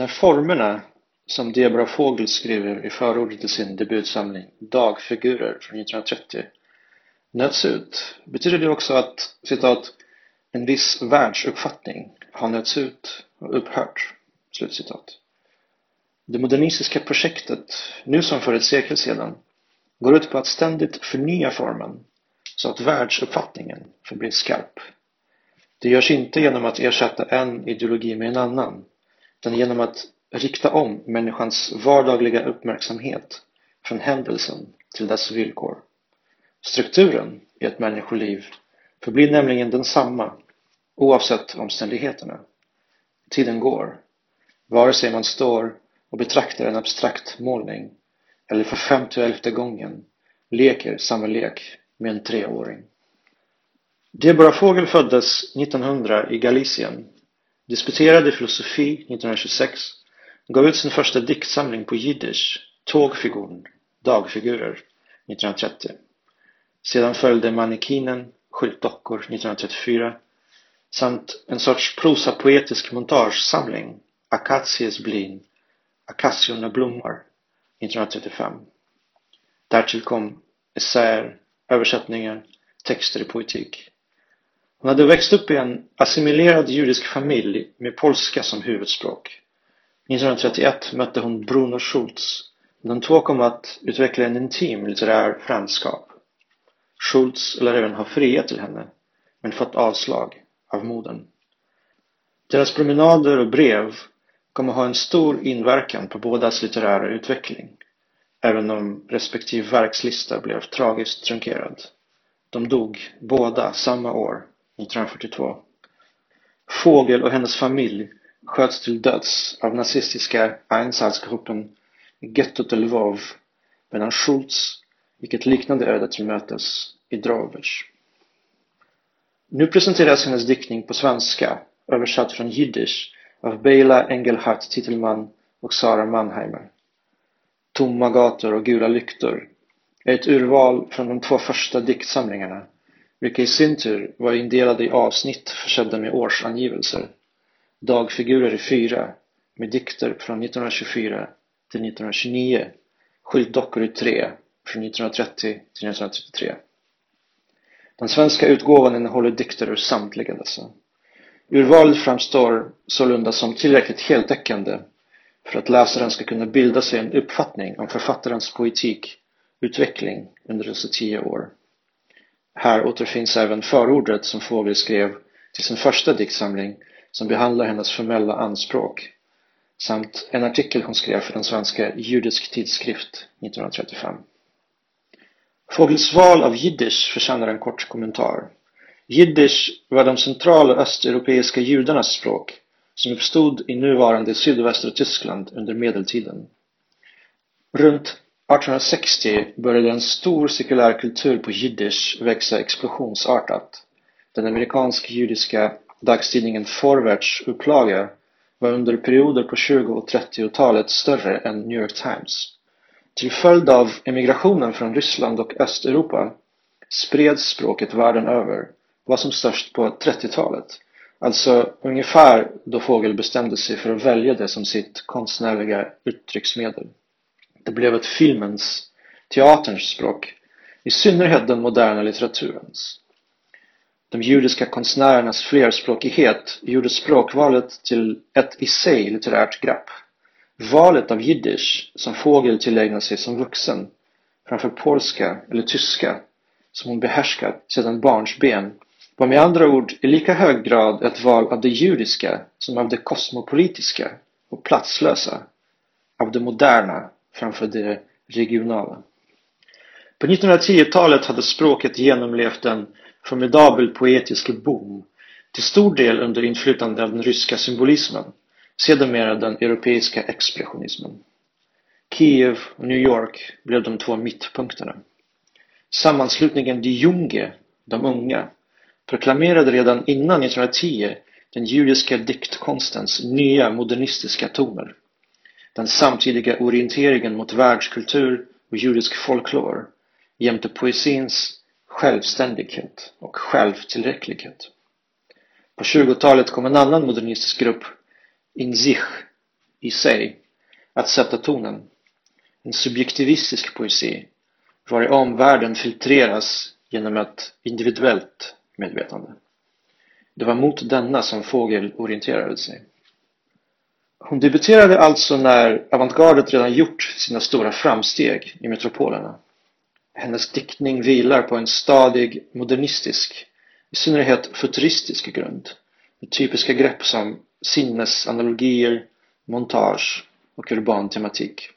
När formerna, som Deborah Fogel skriver i förordet till sin debutsamling Dagfigurer från 1930, nöts ut betyder det också att citat, en viss världsuppfattning har nötts ut och upphört. Slutcitat. Det modernistiska projektet, nu som för ett sekel sedan, går ut på att ständigt förnya formen så att världsuppfattningen förblir skarp. Det görs inte genom att ersätta en ideologi med en annan, utan genom att rikta om människans vardagliga uppmärksamhet från händelsen till dess villkor. Strukturen i ett människoliv förblir nämligen densamma oavsett omständigheterna. Tiden går, vare sig man står och betraktar en abstrakt målning eller för femtioelfte gången leker samma lek med en treåring. Deborah Fågel föddes 1900 i Galicien, disputerade i filosofi 1926 och gav ut sin första diktsamling på jiddisch, Tågfiguren, dagfigurer, 1930. Sedan följde Mannekinen, Skyltdockor 1934 samt en sorts prosapoetisk montagesamling, Akacies blin, Akaciorna blommar 1935. Därtill kom essäer, översättningar, texter i poetik. Hon hade växt upp i en assimilerad judisk familj med polska som huvudspråk. 1931 mötte hon Bruno Schultz. De två kom att utveckla en intim litterär frändskap. Schultz lär även ha friat till henne, men fått avslag av modern. Deras promenader och brev kom att ha en stor inverkan på bådas litterära utveckling, även om respektive verkslista blev tragiskt trunkerad. De dog båda samma år, 1942. Fågel och hennes familj sköts till döds av nazistiska Einsatzgruppen i gettot Lvov medan Schultz gick ett liknande öde till mötes i Drovic. Nu presenteras hennes diktning på svenska, översatt från jiddisch av Bela Engelhardt Titelman och Sara Mannheimer. Tomma gator och gula lyktor är ett urval från de två första diktsamlingarna, vilka i sin tur var indelade i avsnitt försedda med årsangivelser. Dagfigurer i fyra, med dikter från 1924 till 1929, Skyltdockor i tre, från 1930 till 1933. Den svenska utgåvan innehåller dikter ur samtliga dessa. Urvalet framstår sålunda som tillräckligt heltäckande för att läsaren ska kunna bilda sig en uppfattning om författarens poetik utveckling under dessa tio år. Här återfinns även förordet som Fogel skrev till sin första diktsamling som behandlar hennes formella anspråk samt en artikel hon skrev för den svenska Judisk tidskrift 1935. Fogels val av jiddisch förtjänar en kort kommentar. Jiddisch var de central- och östeuropeiska judarnas språk som uppstod i nuvarande sydvästra Tyskland under medeltiden. Runt 1860 började en stor sekulär kultur på jiddisch växa explosionsartat. Den amerikansk-judiska dagstidningen Forwards upplaga var under perioder på 20 och 30-talet större än New York Times. Till följd av emigrationen från Ryssland och Östeuropa spreds språket världen över, var som störst på 30-talet. Alltså ungefär då Fågel bestämde sig för att välja det som sitt konstnärliga uttrycksmedel. Det blev ett filmens, teaterns språk, i synnerhet den moderna litteraturens. De judiska konstnärernas flerspråkighet gjorde språkvalet till ett i sig litterärt grepp. Valet av jiddisch, som Fågel tillägnade sig som vuxen, framför polska eller tyska, som hon behärskat sedan barnsben, var med andra ord i lika hög grad ett val av det judiska som av det kosmopolitiska och platslösa, av det moderna framför det regionala. På 1910-talet hade språket genomlevt en formidabel poetisk boom, till stor del under inflytande av den ryska symbolismen, sedermera den europeiska expressionismen. Kiev och New York blev de två mittpunkterna. Sammanslutningen Die Junge, de unga, proklamerade redan innan 1910 den judiska diktkonstens nya modernistiska toner. Den samtidiga orienteringen mot världskultur och judisk folklor jämte poesins självständighet och självtillräcklighet. På 20-talet kom en annan modernistisk grupp, In sich, i sig att sätta tonen. En subjektivistisk poesi, var i omvärlden filtreras genom ett individuellt medvetande. Det var mot denna som Fågel orienterade sig. Hon debuterade alltså när avantgardet redan gjort sina stora framsteg i metropolerna. Hennes diktning vilar på en stadig modernistisk, i synnerhet futuristisk grund med typiska grepp som sinnesanalogier, montage och urban tematik.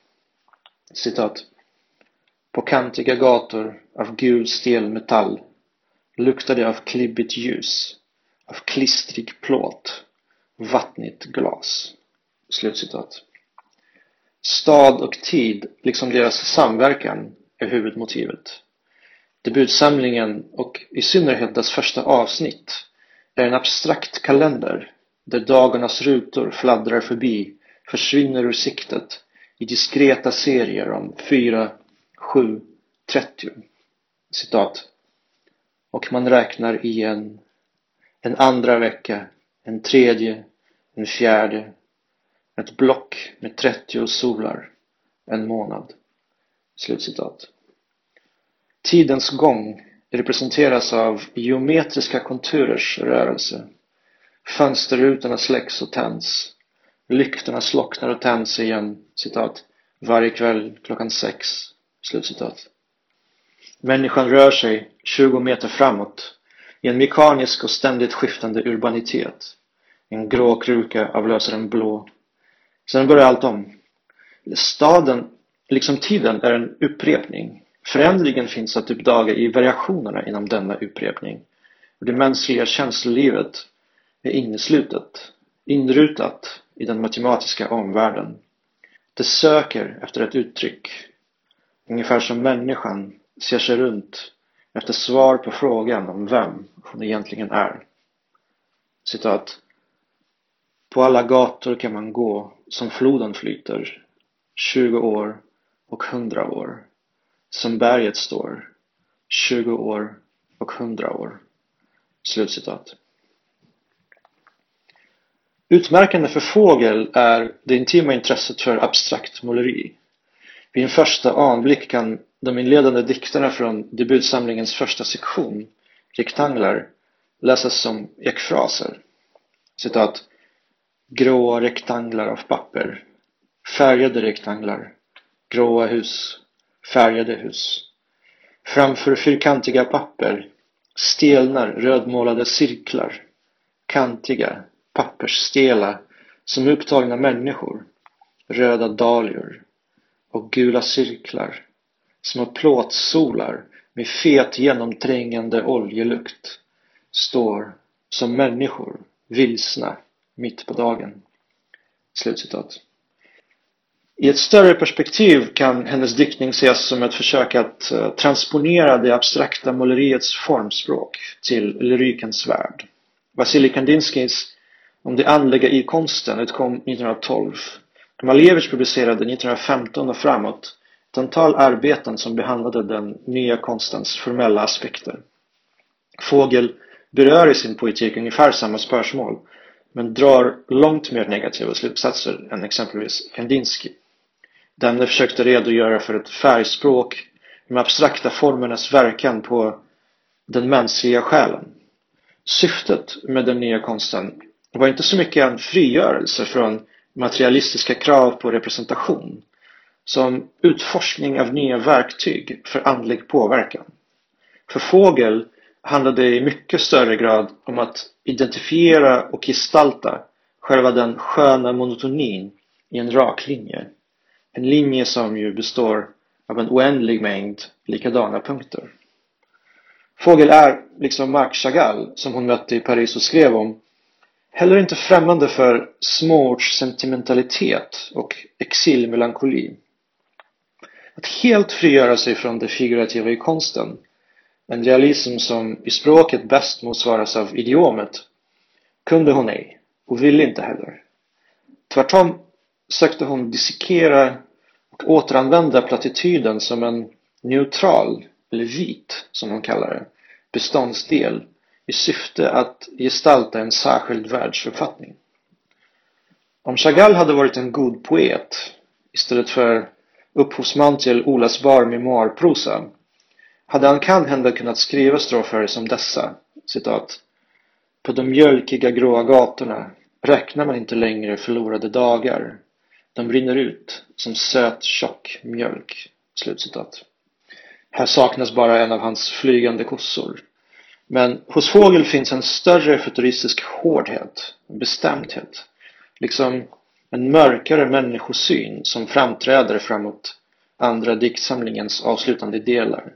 Citat. På kantiga gator av gul stel metall luktar det av klibbigt ljus, av klistrig plåt, vattnigt glas. Slutcitat. Stad och tid, liksom deras samverkan, är huvudmotivet. Debutsamlingen och i synnerhet dess första avsnitt är en abstrakt kalender där dagarnas rutor fladdrar förbi, försvinner ur siktet i diskreta serier om 4, 7, 30. Citat. Och man räknar igen. En andra vecka, en tredje, en fjärde. Ett block med 30 solar, en månad. Slutcitat. Tidens gång representeras av geometriska konturers rörelse. Fönsterrutorna släcks och tänds. Lyktorna slocknar och tänds igen, citat, varje kväll klockan sex, slutcitat. Människan rör sig 20 meter framåt i en mekanisk och ständigt skiftande urbanitet. En grå kruka avlöser en blå. Sen börjar allt om. Staden, liksom tiden, är en upprepning Förändringen finns att uppdaga i variationerna inom denna upprepning. Det mänskliga känslolivet är inneslutet, inrutat i den matematiska omvärlden. Det söker efter ett uttryck, ungefär som människan ser sig runt efter svar på frågan om vem hon egentligen är. Citat. På alla gator kan man gå som floden flyter, 20 år och 100 år som berget står, 20 år och 100 år. Slutcitat. Utmärkande för Fågel är det intima intresset för abstrakt måleri. Vid en första anblick kan de inledande dikterna från debutsamlingens första sektion, Rektanglar, läsas som ekfraser. Citat. Gråa rektanglar av papper. Färgade rektanglar. Gråa hus. Färgade hus. Framför fyrkantiga papper. Stelnar rödmålade cirklar, kantiga, pappersstela, som upptagna människor, röda dahlior. Och gula cirklar, små plåtsolar med fet genomträngande oljelukt, står som människor vilsna mitt på dagen. Slutcitat. I ett större perspektiv kan hennes diktning ses som ett försök att eh, transponera det abstrakta måleriets formspråk till lyrikens värld. Vasilij Kandinskijs Om det andliga i konsten utkom 1912. Malevich publicerade 1915 och framåt ett antal arbeten som behandlade den nya konstens formella aspekter. Fågel berör i sin poetik ungefär samma spörsmål men drar långt mer negativa slutsatser än exempelvis Kandinsky. Denne försökte redogöra för ett färgspråk med abstrakta formernas verkan på den mänskliga själen. Syftet med den nya konsten var inte så mycket en frigörelse från materialistiska krav på representation som utforskning av nya verktyg för andlig påverkan. För Fågel handlade det i mycket större grad om att identifiera och gestalta själva den sköna monotonin i en rak linje. En linje som ju består av en oändlig mängd likadana punkter. Fågel är, liksom Marc Chagall, som hon mötte i Paris och skrev om, heller inte främmande för småortssentimentalitet och exilmelankoli. Att helt frigöra sig från det figurativa i konsten, en realism som i språket bäst motsvaras av idiomet, kunde hon ej och ville inte heller. Tvärtom sökte hon dissekera och återanvända plattityden som en neutral, eller vit som hon kallar det, beståndsdel i syfte att gestalta en särskild världsuppfattning. Om Chagall hade varit en god poet istället för upphovsman till oläsbar memoarprosa hade han kan hända kunnat skriva strofer som dessa, citat. På de mjölkiga gråa gatorna räknar man inte längre förlorade dagar. De brinner ut som söt tjock mjölk. Slutcitat. Här saknas bara en av hans flygande kossor. Men hos Fågel finns en större futuristisk hårdhet, bestämdhet. Liksom en mörkare människosyn som framträder framåt andra diktsamlingens avslutande delar.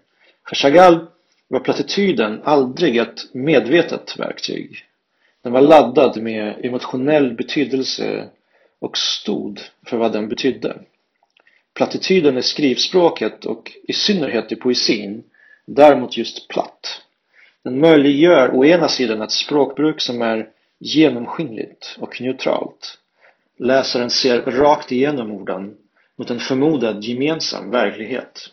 För Chagall var plattityden aldrig ett medvetet verktyg. Den var laddad med emotionell betydelse och stod för vad den betydde. Plattityden är skrivspråket och i synnerhet i poesin däremot just platt. Den möjliggör å ena sidan ett språkbruk som är genomskinligt och neutralt. Läsaren ser rakt igenom orden mot en förmodad gemensam verklighet.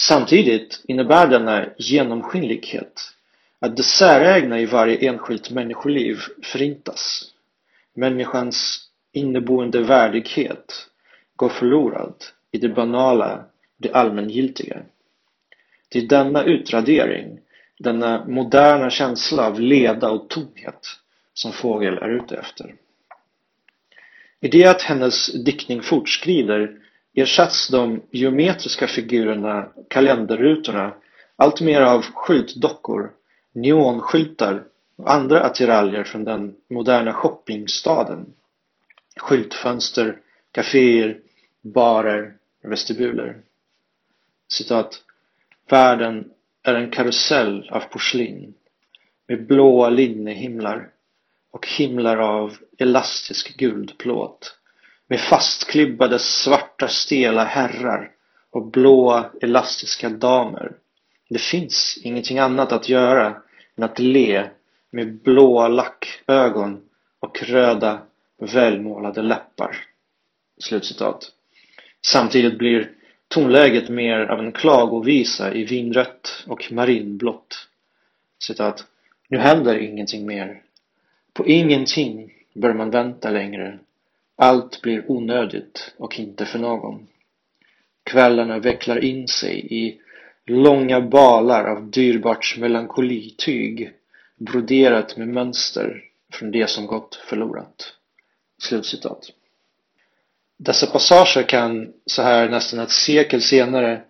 Samtidigt innebär denna genomskinlighet att det särägna i varje enskilt människoliv förintas. Människans inneboende värdighet går förlorad i det banala, det allmängiltiga. Det är denna utradering, denna moderna känsla av leda och tomhet som Fågel är ute efter. I det att hennes diktning fortskrider ersatts de geometriska figurerna, kalenderrutorna, allt mer av skyltdockor, neonskyltar och andra attiraljer från den moderna shoppingstaden. Skyltfönster, kaféer, barer, vestibuler. Citat. Världen är en karusell av porslin med blåa linnehimlar och himlar av elastisk guldplåt med fastklibbade svarta stela herrar och blåa elastiska damer. Det finns ingenting annat att göra än att le med blåa lackögon och röda välmålade läppar. Slutcitat. Samtidigt blir tonläget mer av en klagovisa i vinrött och marinblått. Citat. Nu händer ingenting mer. På ingenting bör man vänta längre. Allt blir onödigt och inte för någon. Kvällarna vecklar in sig i långa balar av dyrbart melankolityg broderat med mönster från det som gått förlorat. Slutcitat. Dessa passager kan så här nästan ett sekel senare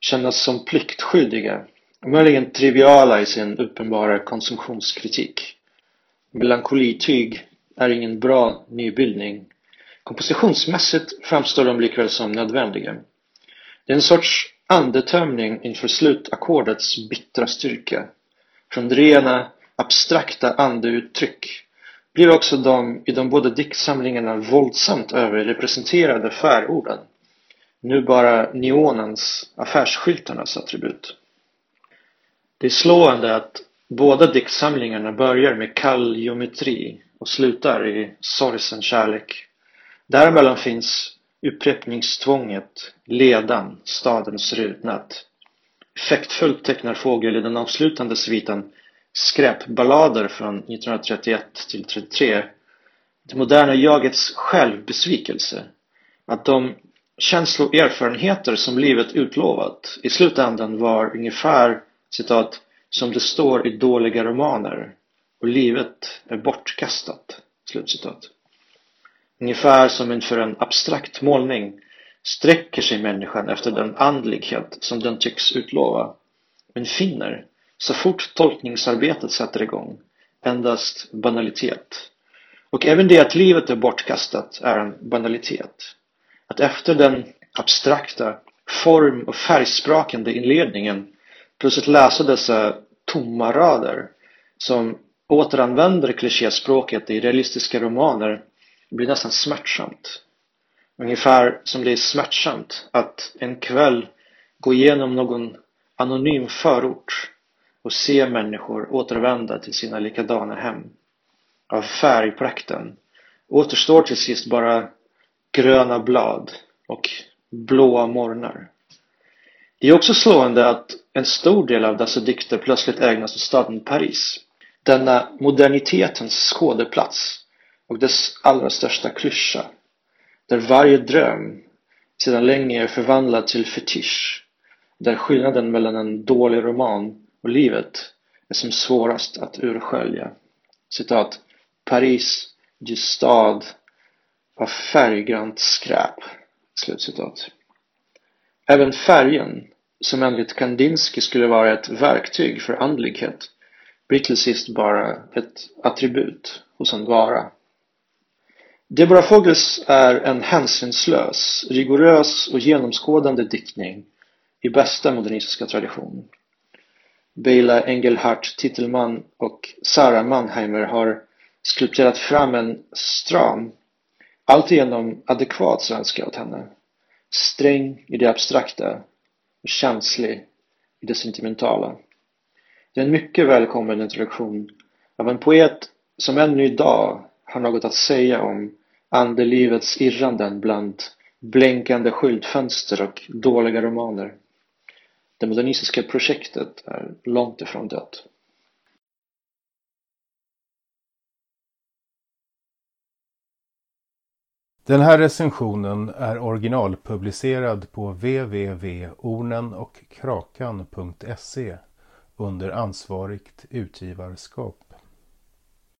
kännas som pliktskyldiga och möjligen triviala i sin uppenbara konsumtionskritik. Melankolityg är ingen bra nybildning. Kompositionsmässigt framstår de likväl som nödvändiga. Det är en sorts andetömning inför slutackordets bittra styrka. Från rena, abstrakta andeuttryck blir också de i de båda diktsamlingarna våldsamt överrepresenterade färorden nu bara neonens, affärsskyltarnas attribut. Det är slående att båda diktsamlingarna börjar med kall geometri och slutar i sorgsen kärlek. Däremellan finns upprepningstvånget, ledan, stadens rutnad. Effektfullt tecknar Fågel i den avslutande sviten skräpballader från 1931 till 33 det moderna jagets självbesvikelse. Att de känsloerfarenheter som livet utlovat i slutändan var ungefär citat som det står i dåliga romaner och livet är bortkastat. Slutcitat. Ungefär som inför en abstrakt målning sträcker sig människan efter den andlighet som den tycks utlova men finner så fort tolkningsarbetet sätter igång endast banalitet. Och även det att livet är bortkastat är en banalitet. Att efter den abstrakta form och färgsprakande inledningen plötsligt läsa dessa tomma rader som återanvänder klichéspråket i realistiska romaner blir nästan smärtsamt. Ungefär som det är smärtsamt att en kväll gå igenom någon anonym förort och se människor återvända till sina likadana hem. Av färgprakten återstår till sist bara gröna blad och blåa morgnar. Det är också slående att en stor del av dessa dikter plötsligt ägnas åt staden Paris. Denna modernitetens skådeplats och dess allra största klyscha, där varje dröm sedan länge är förvandlad till fetisch, där skillnaden mellan en dålig roman och livet är som svårast att urskölja. Citat. Paris, du stad av färggrant skräp. Slutcitat. Även färgen, som enligt Kandinsky skulle vara ett verktyg för andlighet, blir till sist bara ett attribut hos en vara. Deborah Fogels är en hänsynslös, rigorös och genomskådande diktning i bästa modernistiska tradition. Bela Engelhardt Titelman och Sara Mannheimer har skulpterat fram en stram, alltigenom adekvat svenska åt henne. Sträng i det abstrakta och känslig i det sentimentala. Det är en mycket välkommen introduktion av en poet som ännu idag har något att säga om andelivets irranden bland blänkande skyltfönster och dåliga romaner. Det modernistiska projektet är långt ifrån dött. Den här recensionen är originalpublicerad på www.ornenochkrakan.se under ansvarigt utgivarskap.